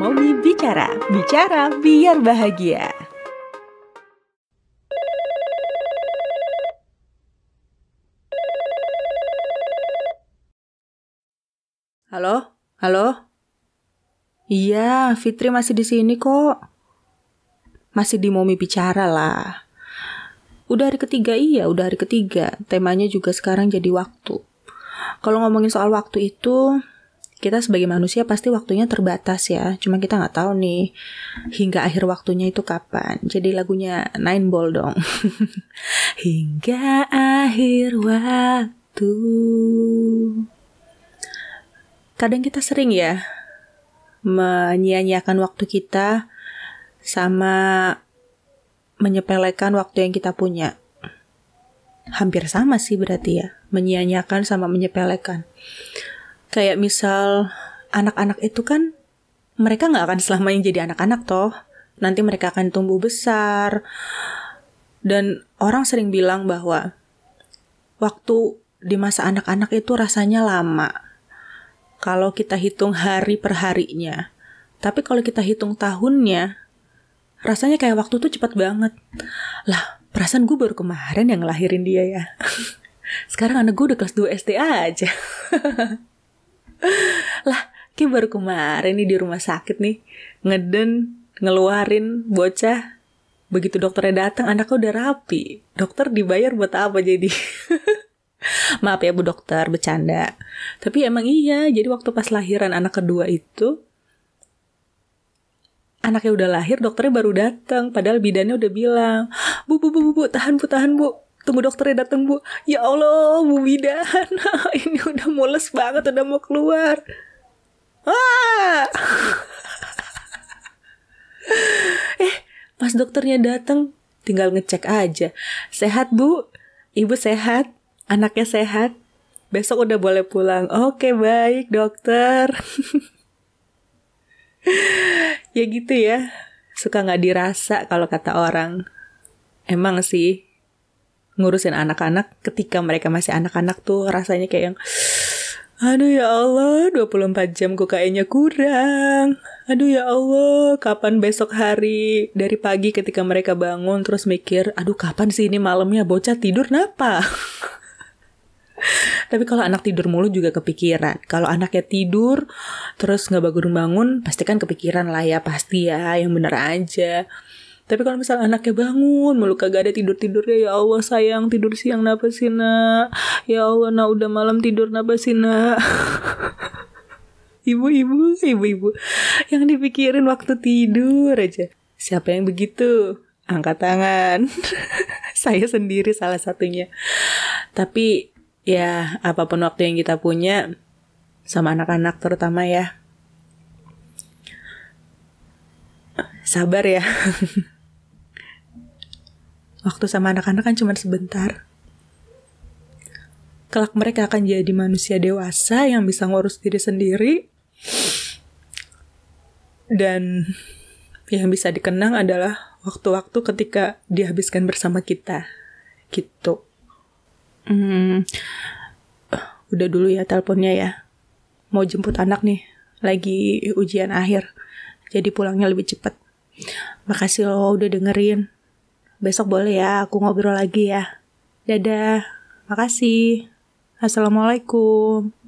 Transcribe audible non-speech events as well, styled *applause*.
Momi Bicara, bicara biar bahagia. Halo? Halo? Iya, Fitri masih di sini kok. Masih di Momi Bicara lah. Udah hari ketiga iya, udah hari ketiga. Temanya juga sekarang jadi waktu. Kalau ngomongin soal waktu itu, kita sebagai manusia pasti waktunya terbatas ya. Cuma kita nggak tahu nih hingga akhir waktunya itu kapan. Jadi lagunya Nine Ball dong. *laughs* hingga akhir waktu. Kadang kita sering ya menyia-nyiakan waktu kita sama menyepelekan waktu yang kita punya. Hampir sama sih berarti ya, menyia-nyiakan sama menyepelekan kayak misal anak-anak itu kan mereka nggak akan selamanya jadi anak-anak toh. Nanti mereka akan tumbuh besar. Dan orang sering bilang bahwa waktu di masa anak-anak itu rasanya lama. Kalau kita hitung hari per harinya. Tapi kalau kita hitung tahunnya rasanya kayak waktu tuh cepat banget. Lah perasaan gue baru kemarin yang ngelahirin dia ya. *laughs* Sekarang anak gue udah kelas 2 SD aja *laughs* lah kayak baru kemarin nih di rumah sakit nih ngeden ngeluarin bocah. Begitu dokternya datang anaknya udah rapi. Dokter dibayar buat apa jadi? *laughs* Maaf ya bu dokter bercanda. Tapi emang iya jadi waktu pas lahiran anak kedua itu anaknya udah lahir dokternya baru datang. Padahal bidannya udah bilang bu bu bu bu, bu tahan bu tahan bu tunggu dokternya datang bu. Ya Allah bu bidan *laughs* ini udah mules banget udah mau keluar. Ah! *laughs* Eh pas dokternya datang. Tinggal ngecek aja. Sehat bu? Ibu sehat? Anaknya sehat? Besok udah boleh pulang. Oke baik dokter. *laughs* Ya gitu ya. Suka nggak dirasa kalau kata orang. Emang sih ngurusin anak-anak ketika mereka masih anak-anak tuh rasanya kayak yang Aduh ya Allah, 24 jam kok kayaknya kurang. Aduh ya Allah, kapan besok hari? Dari pagi ketika mereka bangun terus mikir, aduh kapan sih ini malamnya bocah tidur napa? *laughs* Tapi kalau anak tidur mulu juga kepikiran. Kalau anaknya tidur terus nggak bangun-bangun, pasti kan kepikiran lah ya pasti ya, yang bener aja. Tapi kalau misalnya anaknya bangun, mulu kagak ada tidur-tidurnya, ya Allah sayang tidur siang napa sih nak? Ya Allah nak udah malam tidur napa sih nak? *laughs* Ibu-ibu, ibu-ibu yang dipikirin waktu tidur aja. Siapa yang begitu? Angkat tangan. *laughs* Saya sendiri salah satunya. Tapi ya apa pun waktu yang kita punya sama anak-anak terutama ya. Sabar ya. *laughs* Waktu sama anak-anak kan cuma sebentar. Kelak mereka akan jadi manusia dewasa yang bisa ngurus diri sendiri. Dan yang bisa dikenang adalah waktu-waktu ketika dihabiskan bersama kita. Gitu. Hmm, udah dulu ya teleponnya ya. Mau jemput anak nih. Lagi ujian akhir. Jadi pulangnya lebih cepat. Makasih lo udah dengerin. Besok boleh ya aku ngobrol lagi ya. Dadah. Makasih. Assalamualaikum.